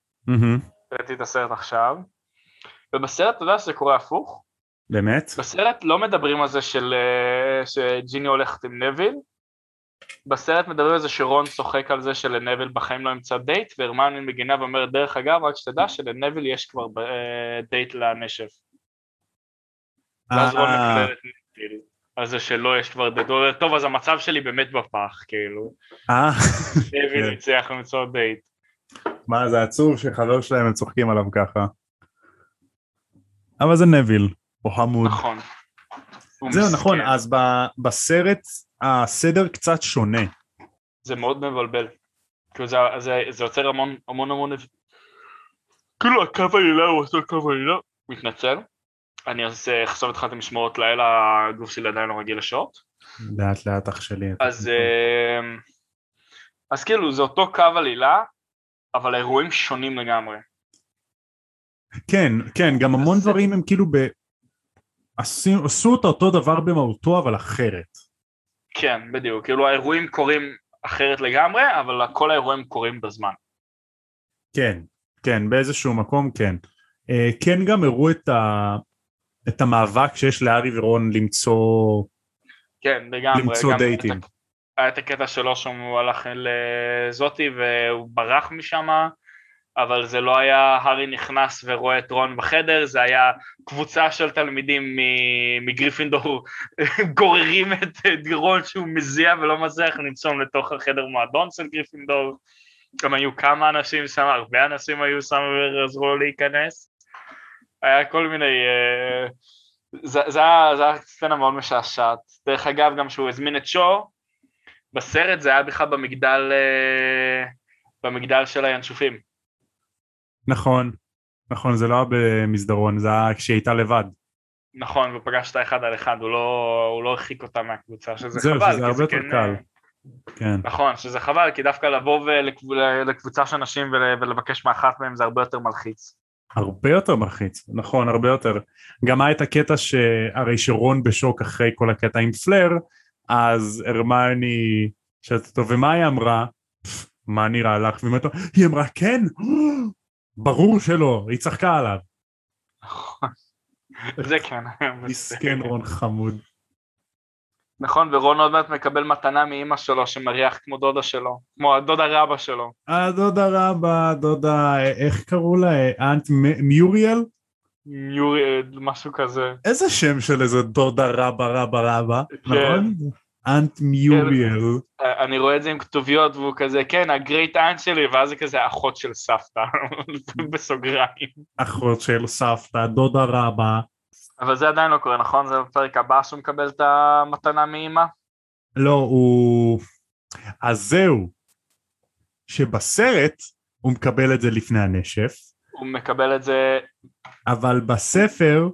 ראיתי את הסרט עכשיו. ובסרט אתה יודע שזה קורה הפוך. באמת? בסרט לא מדברים על זה של אה, שג'יני הולכת עם נביל. בסרט מדברים על זה שרון צוחק על זה שלנביל בחיים לא ימצא דייט, והרמיוני מגינה ואומרת דרך אגב רק שתדע שלנביל יש כבר אה, דייט לנשף. ואז רון אה, מקבל את נביל על זה שלא יש כבר דייט, הוא אומר טוב אז המצב שלי באמת בפח כאילו, אה, כן. הצליח למצוא דייט. מה זה עצוב שחבר שלהם הם צוחקים עליו ככה. אבל זה נביל, או חמוד. נכון. זהו. נכון, אז בסרט הסדר קצת שונה. זה מאוד מבלבל. כאילו זה, זה, זה יוצר המון המון המון... כאילו הקו העלילה הוא אותו קו העלילה. מתנצל. אני אז עכשיו התחלתי משמרות לילה, הגוף שלי עדיין לא רגיל לשעות. לאט לאט אח שלי. אז, אה, אז כאילו זה אותו קו עלילה, אבל האירועים שונים לגמרי. כן, כן, גם המון. דברים הם כאילו ב... עשו, עשו את אותו דבר במהותו אבל אחרת. כן, בדיוק. כאילו האירועים קורים אחרת לגמרי, אבל כל האירועים קורים בזמן. כן, כן, באיזשהו מקום כן. אה, כן גם הראו את, ה... את המאבק שיש לארי ורון למצוא, כן, לגמרי. למצוא גם דייטים. היה את- היה את הקטע שלו שהוא הלך לזאתי והוא ברח משם, אבל זה לא היה הארי נכנס ורואה את רון בחדר, זה היה קבוצה של תלמידים מגריפינדור גוררים את רון שהוא מזיע ולא מצליח לנשום לתוך החדר מועדון של גריפינדור. גם היו כמה אנשים שם, הרבה אנשים היו שם ועזרו לו להיכנס. היה כל מיני... אה, זה, זה, היה, זה היה סצנה מאוד משעשעת. דרך אגב, גם שהוא הזמין את שו, בסרט זה היה בכלל במגדל, אה, במגדל של הינשופים. נכון, נכון, זה לא היה במסדרון, זה היה כשהיא הייתה לבד. נכון, ופגש אותה אחד על אחד, הוא לא, הוא לא הרחיק אותה מהקבוצה, שזה זהו, חבל. שזה הרבה יותר כן, קל. כן, נכון, שזה חבל, כי דווקא לבוא לקבוצה של אנשים ול- ולבקש מאחת מהם זה הרבה יותר מלחיץ. הרבה יותר מלחיץ, נכון, הרבה יותר. גם היה את הקטע שהרי שרון בשוק אחרי כל הקטע עם פלר, אז הרמני שאלת אותו ומה היא אמרה? "פפ, מה נראה לך? והיא אמרה כן, ברור שלא, היא צחקה עליו. זה כן. מסכן רון חמוד. נכון, ורון עוד מעט מקבל מתנה מאימא שלו שמריח כמו דודה שלו, כמו הדודה רבא שלו. הדודה רבה, דודה, איך קראו לה? אנט מיוריאל? יורי, משהו כזה. איזה שם של איזה דודה רבה רבה רבה, כן. נכון? אנט מיוריאל. אה, אני רואה את זה עם כתוביות והוא כזה, כן, הגרייט אנט שלי, ואז זה כזה אחות של סבתא, בסוגריים. אחות של סבתא, דודה רבה. אבל זה עדיין לא קורה, נכון? זה בפרק הבא שהוא מקבל את המתנה מאימא? לא, הוא... אז זהו, שבסרט הוא מקבל את זה לפני הנשף, הוא מקבל את זה, אבל בספר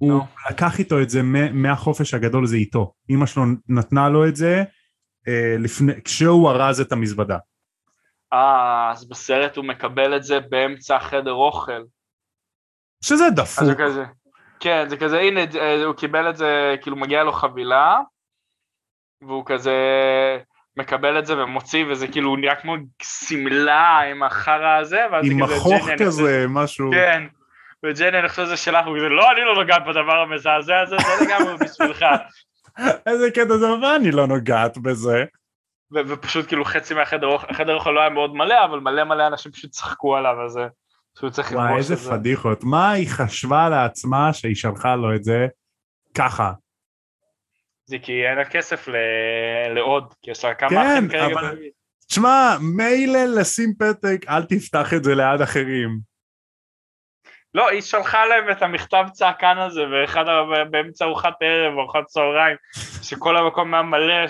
הוא נו. לקח איתו את זה מהחופש הגדול זה איתו. אמא שלו נתנה לו את זה אה, לפני, כשהוא ארז את המזוודה. אה, אז בסרט הוא מקבל את זה באמצע החדר אוכל. שזה דפוק. הוא כזה, כן, זה כזה, הנה, אה, הוא קיבל את זה, כאילו מגיע לו חבילה, והוא כזה מקבל את זה ומוציא, וזה כאילו נראה כמו שמלה עם החרא הזה, ואז זה עם כזה, החוך "ג'ני, אני חושב- כזה, משהו. כן, וג'ני, אני חושב שזה שלך, הוא כזה, לא, אני לא נוגעת בדבר המזעזע הזה, זה לגמרי בשבילך. איזה קטע זה, ואני לא נוגעת בזה. ופשוט כאילו חצי מהחדר אוכל, החדר אוכל לא היה מאוד מלא, אבל מלא מלא אנשים פשוט צחקו עליו, אז שהוא צריך וואי, איזה את זה. פדיחות. מה היא חשבה לעצמה שהיא שלחה לו את זה ככה? זה כי אין לה כסף ל- לעוד, כי יש לה כמה כן, אחים כרגע. אבל- בבית. תשמע, מילא לשים פתק, אל תפתח את זה ליד אחרים. לא, היא שלחה להם את המכתב צעקן הזה באחד ה- באמצע ארוחת ערב ארוחת צהריים, שכל המקום היה מלא,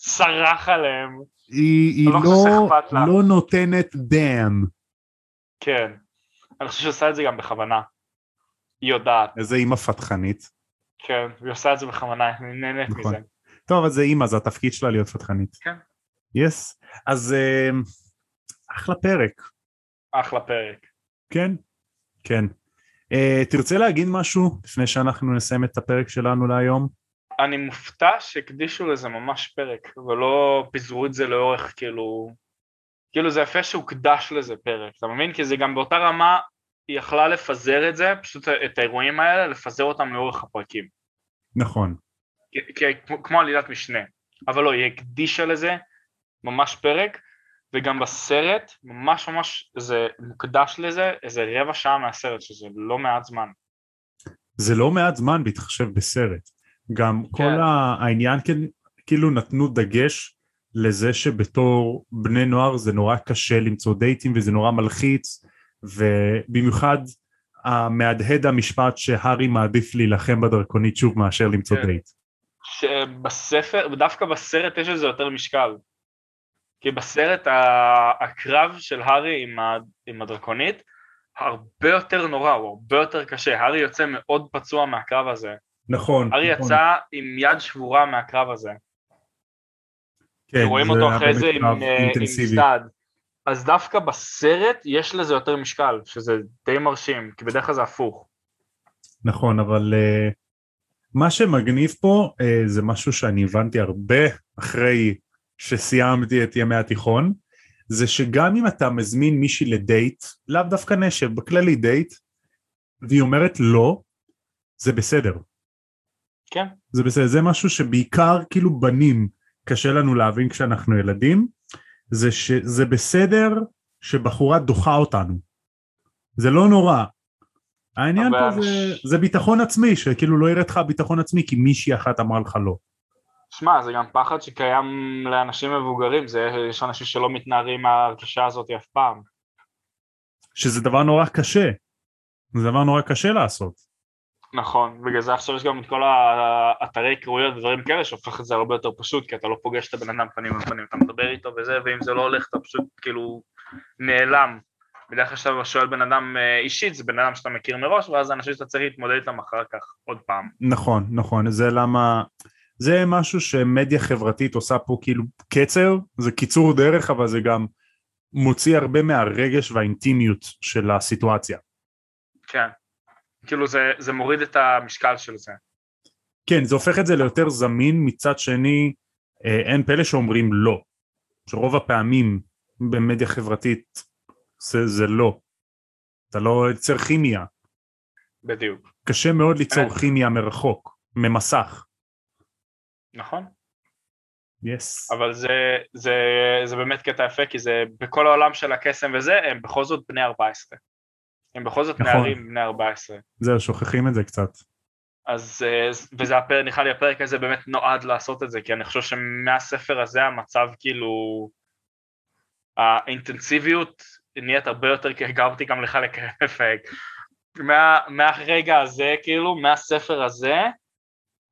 צרח עליהם. היא, היא אני לא לא. לא נותנת דאם. כן. אני חושב שהיא עושה את זה גם בכוונה. היא יודעת, איזה אימא פתחנית. כן, היא עושה את זה בכוונה, היא נהנית נכון. מזה. טוב, אז זה אימא, זה התפקיד שלה להיות פתחנית. כן. יס. אז אה, אחלה פרק. אחלה פרק. כן, כן. Uh, תרצה להגיד משהו לפני שאנחנו נסיים את הפרק שלנו להיום? אני מופתע שהקדישו לזה ממש פרק, ולא פיזרו את זה לאורך כאילו... כאילו זה יפה שהוקדש לזה פרק, אתה מבין? כי זה גם באותה רמה, היא יכלה לפזר את זה, פשוט את האירועים האלה, לפזר אותם לאורך הפרקים. נכון. כי- כמו- כמו עלילת משנה. אבל לא, היא הקדישה לזה ממש פרק, וגם בסרט, ממש ממש, זה מוקדש לזה איזה רבע שעה מהסרט, שזה לא מעט זמן. זה לא מעט זמן בהתחשב בסרט. גם כן. כל העניין כן, כאילו נתנו דגש לזה שבתור בני נוער זה נורא קשה למצוא דייטים וזה נורא מלחיץ ובמיוחד המהדהד המשפט שהארי מעדיף להילחם בדרקונית שוב מאשר למצוא כן. דייט. שבספר, ודווקא בסרט יש לזה יותר משקל. כי בסרט הקרב של הארי עם, ה- עם הדרקונית הרבה יותר נורא, הוא הרבה יותר קשה. הארי יוצא מאוד פצוע מהקרב הזה. נכון. הארי נכון. יצא עם יד שבורה מהקרב הזה. כן, רואים אותו אחרי זה עם, אה, עם. סטאד. אז דווקא בסרט יש לזה יותר משקל, שזה די מרשים, כי בדרך כלל זה הפוך. נכון, אבל uh, מה שמגניב פה uh, זה משהו שאני הבנתי הרבה אחרי שסיימתי את ימי התיכון, זה שגם אם אתה מזמין מישהי לדייט, לאו דווקא נשב, בכללי דייט, והיא אומרת לא, זה בסדר. כן, זה בסדר, זה משהו שבעיקר כאילו בנים קשה לנו להבין כשאנחנו ילדים, זה שזה בסדר שבחורה דוחה אותנו. זה לא נורא. העניין אבל פה זה, זה ביטחון עצמי, שכאילו לא יראה לך ביטחון עצמי כי מישהי אחת אמרה לך לא. שמע, זה גם פחד שקיים לאנשים מבוגרים, זה, יש אנשים שלא מתנערים מההרגשה הזאת אף פעם. שזה דבר נורא קשה. זה דבר נורא קשה לעשות. נכון, בגלל זה עכשיו יש גם את כל האתרי היכרויות ודברים כאלה שהופך את זה הרבה יותר פשוט, כי אתה לא פוגש את הבן אדם פנים אל פנים, אתה מדבר איתו וזה, ואם זה לא הולך אתה פשוט כאילו נעלם. בדרך כלל כשאתה שואל בן אדם אה, אישית, זה בן אדם שאתה מכיר מראש, ואז אנשים שאתה צריך להתמודד איתם אחר כך עוד פעם. נכון, נכון, זה למה... זה משהו שמדיה חברתית עושה פה כאילו קצר, זה קיצור דרך אבל זה גם מוציא הרבה מהרגש והאינטימיות של הסיטואציה. כן. כאילו זה, זה מוריד את המשקל של זה. כן, זה הופך את זה ליותר זמין, מצד שני אה, אין פלא שאומרים לא. שרוב הפעמים במדיה חברתית זה, זה לא. אתה לא יוצר כימיה. בדיוק. קשה מאוד ליצור כן. כימיה מרחוק, ממסך. נכון. יס. אבל זה, זה, זה באמת קטע יפה, כי זה בכל העולם של הקסם וזה, הם בכל זאת בני 14. הם בכל זאת נכון. נערים בני 14. זהו, שוכחים את זה קצת. אז, אה, וזה הפרק, נראה לי הפרק הזה באמת נועד לעשות את זה, כי אני חושב שמהספר הזה המצב כאילו, האינטנסיביות נהיית הרבה יותר, כי הגרתי גם לך. מה, מהרגע הזה, כאילו, מהספר הזה,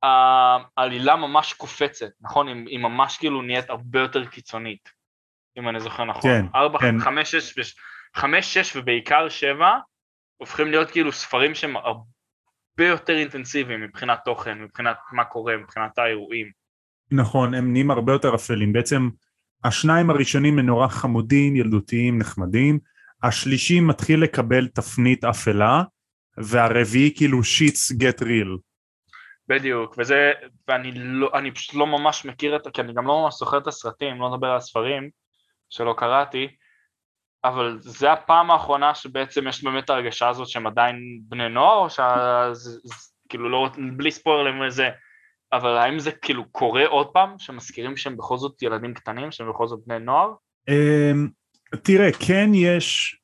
העלילה ממש קופצת, נכון? היא, היא ממש כאילו נהיית הרבה יותר קיצונית, אם אני זוכר נכון. כן, ארבע, כן. חמש, שש, וש- חמש, שש ובעיקר שבע, הופכים להיות כאילו ספרים שהם הרבה יותר אינטנסיביים מבחינת תוכן, מבחינת מה קורה, מבחינת האירועים. נכון, הם נהיים הרבה יותר אפלים. בעצם השניים הראשונים הם נורא חמודים, ילדותיים, נחמדים. השלישי מתחיל לקבל תפנית אפלה, והרביעי כאילו שיטס גט ריל. בדיוק, וזה, ואני לא, אני פשוט לא ממש מכיר את, כי אני גם לא ממש זוכר את הסרטים, לא נדבר על הספרים שלא קראתי, אבל זה הפעם האחרונה שבעצם יש באמת ההרגשה הזאת שהם עדיין בני נוער, או שכאילו לא, בלי ספוילרים וזה, אבל האם זה כאילו קורה עוד פעם, שמזכירים שהם בכל זאת ילדים קטנים, שהם בכל זאת בני נוער? אמ, תראה, כן יש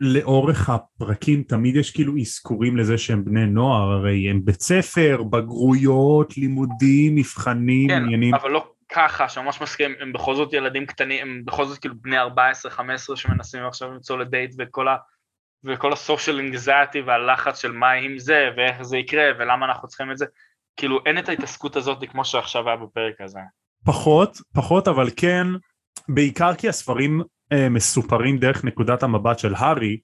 לאורך הפרקים תמיד יש כאילו אזכורים לזה שהם בני נוער, הרי הם בית ספר, בגרויות, לימודים, מבחנים, כן, עניינים. אבל לא ככה, שממש מסכימים, הם בכל זאת ילדים קטנים, הם בכל זאת כאילו בני 14-15 שמנסים עכשיו למצוא לדייט וכל ה... וכל הסושיאל אינגזייטי והלחץ של מה עם זה ואיך זה יקרה ולמה אנחנו צריכים את זה, כאילו אין את ההתעסקות הזאת כמו שעכשיו היה בפרק הזה. פחות, פחות, אבל כן, בעיקר כי הספרים מסופרים דרך נקודת המבט של הארי,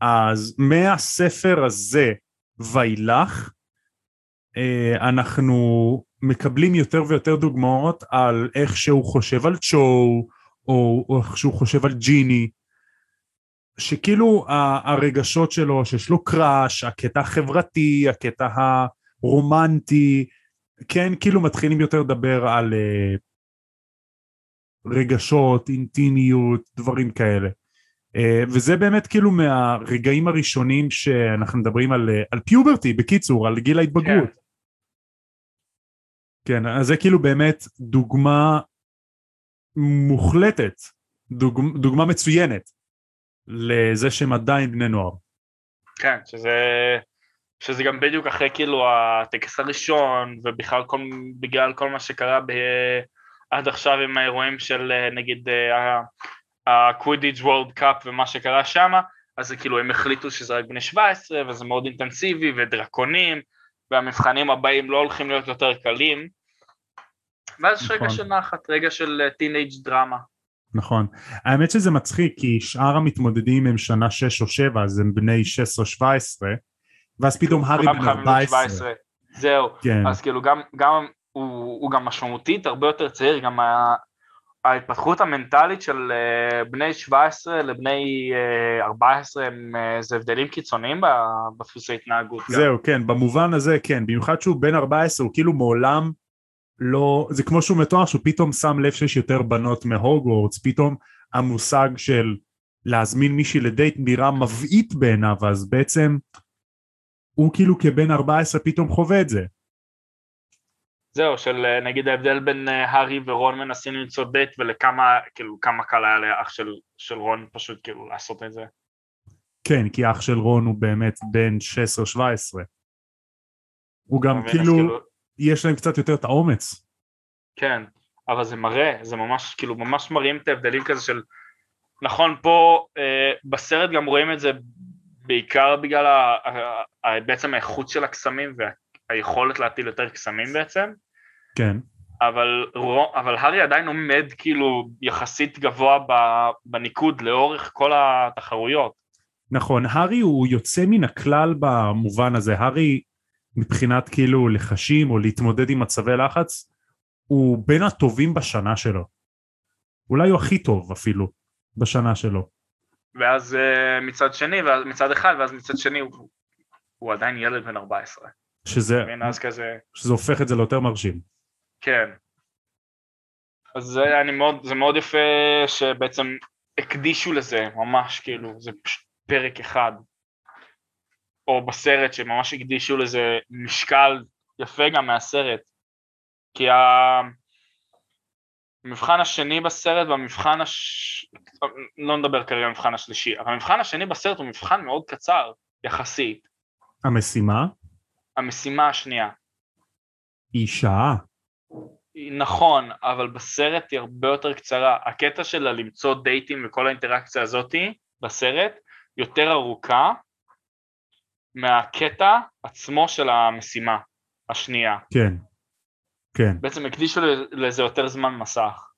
אז מהספר הזה ואילך, אה, אנחנו מקבלים יותר ויותר דוגמאות על איך שהוא חושב על צ'ו, או, או איך שהוא חושב על ג'יני, שכאילו הרגשות שלו, שיש לו קראש, הקטע החברתי, הקטע הרומנטי, כן, כאילו מתחילים יותר לדבר על אה, רגשות, אינטימיות, דברים כאלה. אה, וזה באמת כאילו מהרגעים הראשונים שאנחנו מדברים על, אה, על פיוברטי, בקיצור, על גיל ההתבגרות. כן, אז זה כאילו באמת דוגמה מוחלטת, דוג, דוגמה מצוינת לזה שהם עדיין בני נוער. כן, שזה, שזה גם בדיוק אחרי כאילו הטקס הראשון ובכלל כל, בגלל כל מה שקרה ב, עד עכשיו עם האירועים של אה, נגיד ה-Quidditch World Cup ומה שקרה שם, אז זה כאילו הם החליטו שזה רק בני 17 וזה מאוד אינטנסיבי ודרקונים והמבחנים הבאים לא הולכים להיות יותר קלים ואז יש רגע נכון. של נחת, רגע של טינג' דרמה. נכון. האמת שזה מצחיק כי שאר המתמודדים הם שנה 6 או 7 אז הם בני 16-17 ואז פתאום הארי בן חייבים להיות 14. 17. זהו, כן, אז כאילו גם, גם הוא, הוא גם משמעותית הרבה יותר צעיר, גם ה, ההתפתחות המנטלית של uh, בני 17 לבני uh, 14 הם, uh, זה הבדלים קיצוניים בדפוסי התנהגות. גם. זהו, כן, במובן הזה כן, במיוחד שהוא בן 14 הוא כאילו מעולם לא, זה כמו שהוא מתואר שהוא פתאום שם לב שיש יותר בנות מהוגוורטס, פתאום המושג של להזמין מישהי לדייט נראה מבעית בעיניו, אז בעצם הוא כאילו כבן 14 פתאום חווה את זה. זהו, של uh, נגיד ההבדל בין uh, הארי ורון מנסים למצוא דייט ולכמה, כאילו כמה קל היה לאח של, של רון פשוט כאילו לעשות את זה. כן, כי אח של רון הוא באמת בן 16-17. הוא גם? אז כאילו, יש להם קצת יותר את האומץ. כן, אבל זה מראה, זה ממש, כאילו ממש מראים את ההבדלים כזה של, נכון פה אה, בסרט גם רואים את זה בעיקר בגלל ה, ה, ה, בעצם האיכות של הקסמים והיכולת להטיל יותר קסמים בעצם, כן, אבל, אבל הארי עדיין עומד כאילו יחסית גבוה בניקוד לאורך כל התחרויות. נכון, הארי הוא יוצא מן הכלל במובן הזה, הארי מבחינת כאילו לחשים או להתמודד עם מצבי לחץ, הוא בין הטובים בשנה שלו. אולי הוא הכי טוב אפילו בשנה שלו. ואז אה, מצד שני, מצד אחד, ואז מצד שני הוא, הוא עדיין ילד בן 14. שזה? אז כזה, שזה הופך את זה ליותר מרשים. כן. אז זה, אני מאוד, זה מאוד יפה שבעצם הקדישו לזה, ממש כאילו, זה פשוט פרק אחד. או בסרט שממש הקדישו לזה משקל יפה גם מהסרט. כי המבחן השני בסרט והמבחן הש... לא נדבר כרגע על המבחן השלישי, אבל המבחן השני בסרט הוא מבחן מאוד קצר יחסית. המשימה המשימה השנייה. היא שעה. נכון, אבל בסרט היא הרבה יותר קצרה. הקטע שלה למצוא דייטים וכל האינטראקציה הזאתי בסרט יותר ארוכה מהקטע עצמו של המשימה השנייה. כן, כן, בעצם הקדישו לזה יותר זמן מסך.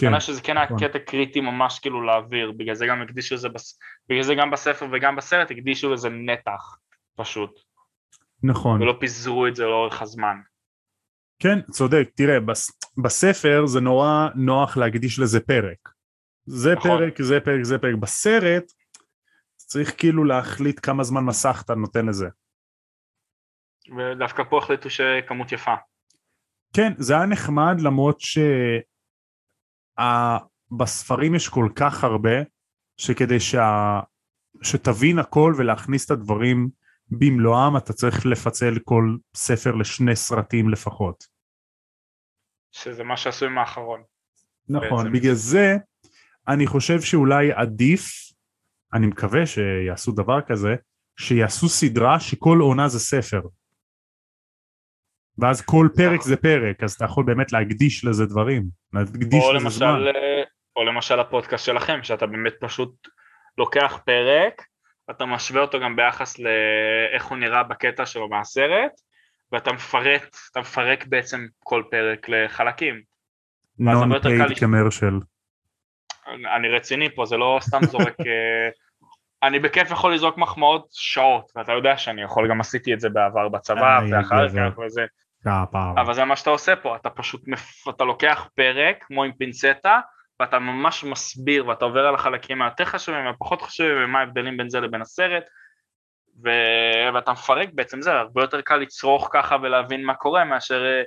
כן, כן, שזה כן היה נכון. קטע קריטי ממש כאילו להעביר, בגלל זה גם הקדישו לזה, בס... בגלל זה גם בספר וגם בסרט הקדישו לזה נתח פשוט, נכון. ולא פיזרו את זה לאורך הזמן. כן, צודק, תראה, בס... בספר זה נורא נוח להקדיש לזה פרק. זה נכון. פרק, זה פרק, זה פרק. בסרט צריך כאילו להחליט כמה זמן מסך אתה נותן לזה. ודווקא פה החליטו שכמות יפה. כן, זה היה נחמד למרות שבספרים יש כל כך הרבה שכדי שה... שתבין הכל ולהכניס את הדברים במלואם אתה צריך לפצל כל ספר לשני סרטים לפחות. שזה מה שעשו עם האחרון. נכון, בעצם. בגלל זה אני חושב שאולי עדיף, אני מקווה שיעשו דבר כזה, שיעשו סדרה שכל עונה זה ספר. ואז כל פרק זה פרק, אז אתה יכול באמת להקדיש לזה דברים, להקדיש לזה זמן. למשל, אה, או למשל הפודקאסט שלכם, שאתה באמת פשוט לוקח פרק, אתה משווה אותו גם ביחס לאיך הוא נראה בקטע שלו מהסרט, ואתה מפרט, אתה מפרק בעצם כל פרק לחלקים. נון-פייד לש- קמרשל. אני רציני פה, זה לא סתם זורק... אה, אני בכיף יכול לזרוק מחמאות שעות, ואתה יודע שאני יכול, גם עשיתי את זה בעבר בצבא, איי, ואחר. כך וזה. אבל זה מה שאתה עושה פה, אתה פשוט. אתה לוקח פרק, כמו עם פינצטה, ואתה ממש מסביר, ואתה עובר על החלקים היותר חשובים והפחות חשובים, ומה ההבדלים בין זה לבין הסרט, ו... ואתה מפרק בעצם זה, הרבה יותר קל לצרוך ככה ולהבין מה קורה, מאשר אה,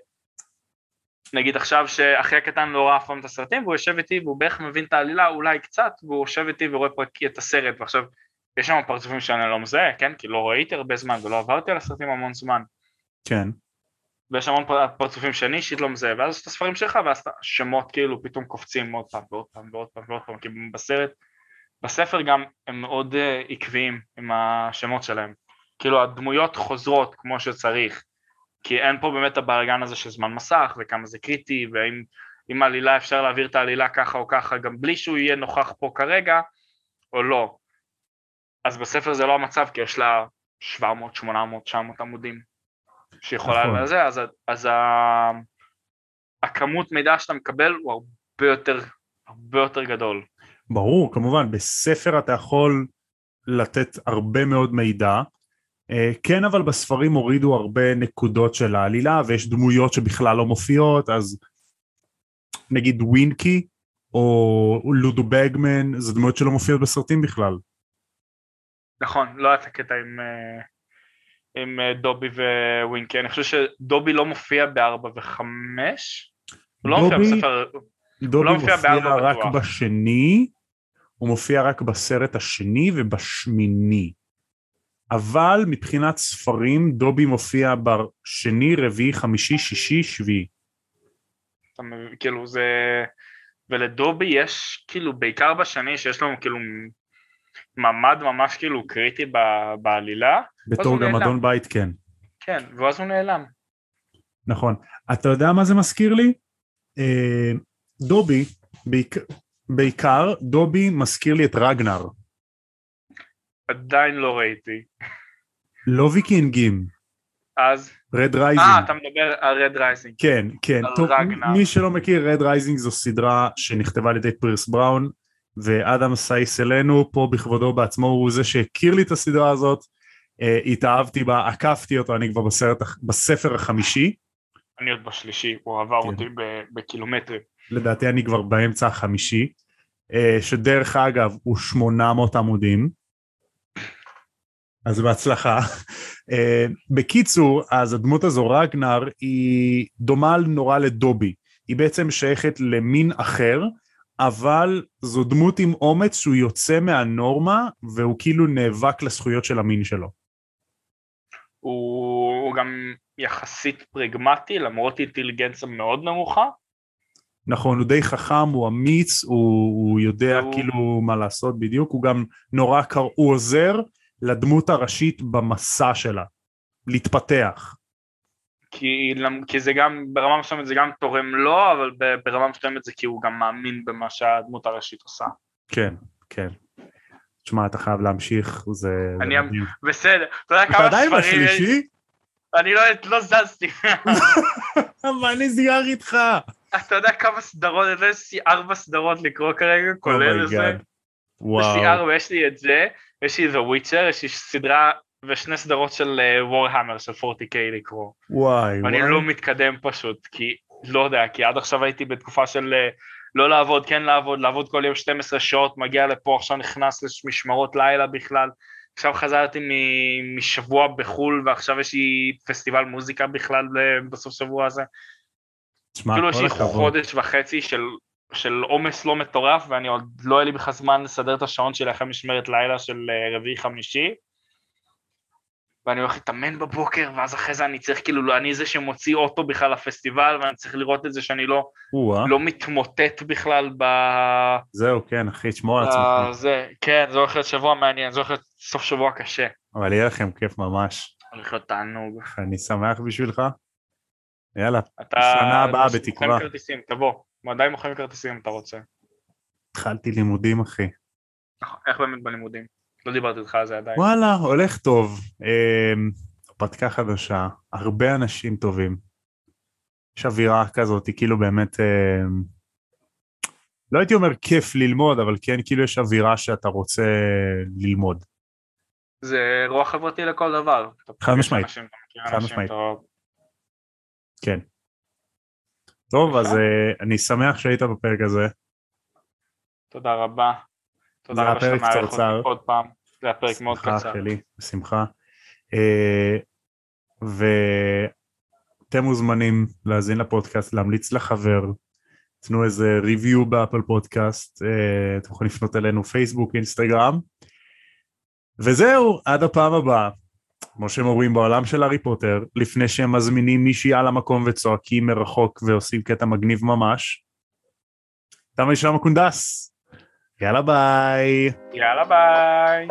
נגיד עכשיו שאחי הקטן לא ראה אף פעם את הסרטים, והוא יושב איתי והוא בערך מבין את העלילה, אולי קצת, והוא יושב איתי ורואה פה את הסרט, ועכשיו יש שם פרצופים שאני לא מזהה, כן? כי לא ראיתי הרבה זמן ולא עברתי על הסרטים המון זמן. כן, ויש המון פר- פרצופים שאני אישית לא מזהה, ואז יש את הספרים שלך, ואז את השמות כאילו פתאום קופצים עוד פעם ועוד פעם ועוד פעם ועוד פעם, כי בסרט, בספר גם הם מאוד uh, עקביים עם השמות שלהם, כאילו הדמויות חוזרות כמו שצריך, כי אין פה באמת הבלאגן הזה של זמן מסך, וכמה זה קריטי, והאם עם העלילה אפשר להעביר את העלילה ככה או ככה, גם בלי שהוא יהיה נוכח פה כרגע, או לא. אז בספר זה לא המצב, כי יש לה 700, 800, 900 עמודים. שיכולה נכון. לזה, אז, אז ה... הכמות מידע שאתה מקבל הוא הרבה יותר, הרבה יותר גדול. ברור, כמובן, בספר אתה יכול לתת הרבה מאוד מידע. אה, כן, אבל בספרים הורידו הרבה נקודות של העלילה, ויש דמויות שבכלל לא מופיעות, אז נגיד ווינקי, או לודו בגמן, זה דמויות שלא מופיעות בסרטים בכלל. נכון, לא היה את הקטע עם, אה, עם אה, דובי ווינקי, אני חושב שדובי לא מופיע בארבע וחמש, הוא לא מופיע בספר, דובי לא מופיע מופיע בארבע רק בטוח. בשני, הוא מופיע רק בסרט השני ובשמיני. אבל מבחינת ספרים, דובי מופיע בשני, רביעי, חמישי, שישי, שביעי. אתה מבין, כאילו זה, ולדובי יש כאילו בעיקר בשני שיש לנו כאילו מעמד ממש כאילו קריטי ב- בעלילה, בתור גם. אדון בית כן. כן, ואז הוא נעלם. נכון. אתה יודע מה זה מזכיר לי? אה, דובי, בעיק... בעיקר דובי מזכיר לי את רגנר. עדיין לא ראיתי. לא ויקינגים, אז, Red אה, Rising. אתה מדבר על Red Rising. כן, כן. טוב, רגנר. מי שלא מכיר, Red Rising זו סדרה שנכתבה על ידי פירס בראון, ואדם סייס אלינו פה בכבודו בעצמו הוא זה שהכיר לי את הסדרה הזאת, אה, התאהבתי בה, עקפתי אותו, אני כבר בסרט, בספר החמישי, אני עוד בשלישי, הוא עבר כן. אותי בקילומטרים. לדעתי אני כבר באמצע החמישי, אה, שדרך אגב הוא 800 עמודים, אז בהצלחה. Uh, בקיצור, אז הדמות הזו, רגנר, היא דומה נורא לדובי. היא בעצם שייכת למין אחר, אבל זו דמות עם אומץ שהוא יוצא מהנורמה, והוא כאילו נאבק לזכויות של המין שלו. הוא, הוא גם יחסית פרגמטי, למרות אינטליגנציה מאוד נמוכה. נכון, הוא די חכם, הוא אמיץ, הוא, הוא יודע הוא... כאילו מה לעשות בדיוק, הוא גם נורא קר... הוא עוזר לדמות הראשית במסע שלה, להתפתח. כי, כי זה גם, ברמה מסוימת זה גם תורם לו, אבל ברמה מסוימת זה כי הוא גם מאמין במה שהדמות הראשית עושה. כן, כן. תשמע, אתה חייב להמשיך, זה... אני... בסדר, אתה יודע כמה ספרים... אתה עדיין בשלישי? אני לא, לא זזתי. מה נסגר איתך? אתה יודע כמה סדרות, יש לי ארבע סדרות לקרוא כרגע, Oh כולל את זה. וואו. יש לי ארבע, יש לי את זה, יש לי The Witcher, יש לי סדרה ושני סדרות של וורהמר uh, של 40K לקרוא. וואי, ואני וואי. לא מתקדם פשוט, כי לא יודע, כי עד עכשיו הייתי בתקופה של uh, לא לעבוד, כן לעבוד, לעבוד כל יום 12 שעות, מגיע לפה, עכשיו נכנס למשמרות לילה בכלל. עכשיו חזרתי משבוע בחו"ל ועכשיו יש לי פסטיבל מוזיקה בכלל בסוף שבוע הזה. תשמע, כאילו יש לי. חודש וחצי של, של עומס לא מטורף ואני עוד לא היה לי בכלל זמן לסדר את השעון שלי אחרי משמרת לילה של אה, רביעי חמישי ואני הולך להתאמן בבוקר ואז אחרי זה אני צריך כאילו, לא, אני זה שמוציא אוטו בכלל לפסטיבל ואני צריך לראות את זה שאני לא. לא מתמוטט בכלל ב... זהו, כן, אחי, תשמור על עצמך. זה, כן, זה הולך להיות שבוע מעניין, זה הולך להיות סוף שבוע קשה. אבל יהיה לכם כיף ממש. הולך להיות תענוג. אני שמח בשבילך. יאללה, אתה... שנה הבאה מוכרים בתקווה. כרטיסים, תבוא. עדיין מוכרים כרטיסים אם אתה רוצה. התחלתי לימודים, אחי. איך באמת בלימודים? לא דיברתי איתך על זה עדיין. וואלה, הולך טוב. אמ, הרפתקה חדשה, הרבה אנשים טובים. יש אווירה כזאת, כאילו באמת, אמ, לא הייתי אומר כיף ללמוד, אבל כן, כאילו יש אווירה שאתה רוצה ללמוד. זה אירוע חברתי לכל דבר. חד משמעית. חד משמעית. כן. טוב. אז אה, אני שמח שהיית בפרק הזה. תודה רבה. תודה רבה שאתה קצרצר. אותי עוד פעם. זה היה פרק מאוד שמחה קצר. שלי, בשמחה. אה, ואתם מוזמנים להאזין לפודקאסט, להמליץ לחבר, תנו איזה ריוויו באפל פודקאסט, אה, אתם יכולים לפנות אלינו פייסבוק, אינסטגרם. וזהו, עד הפעם הבאה. כמו שהם אומרים בעולם של הארי פוטר, לפני שהם מזמינים מישהי על המקום וצועקים מרחוק ועושים קטע מגניב ממש. תם ונשלם הקונדס. יאללה ביי. יאללה ביי.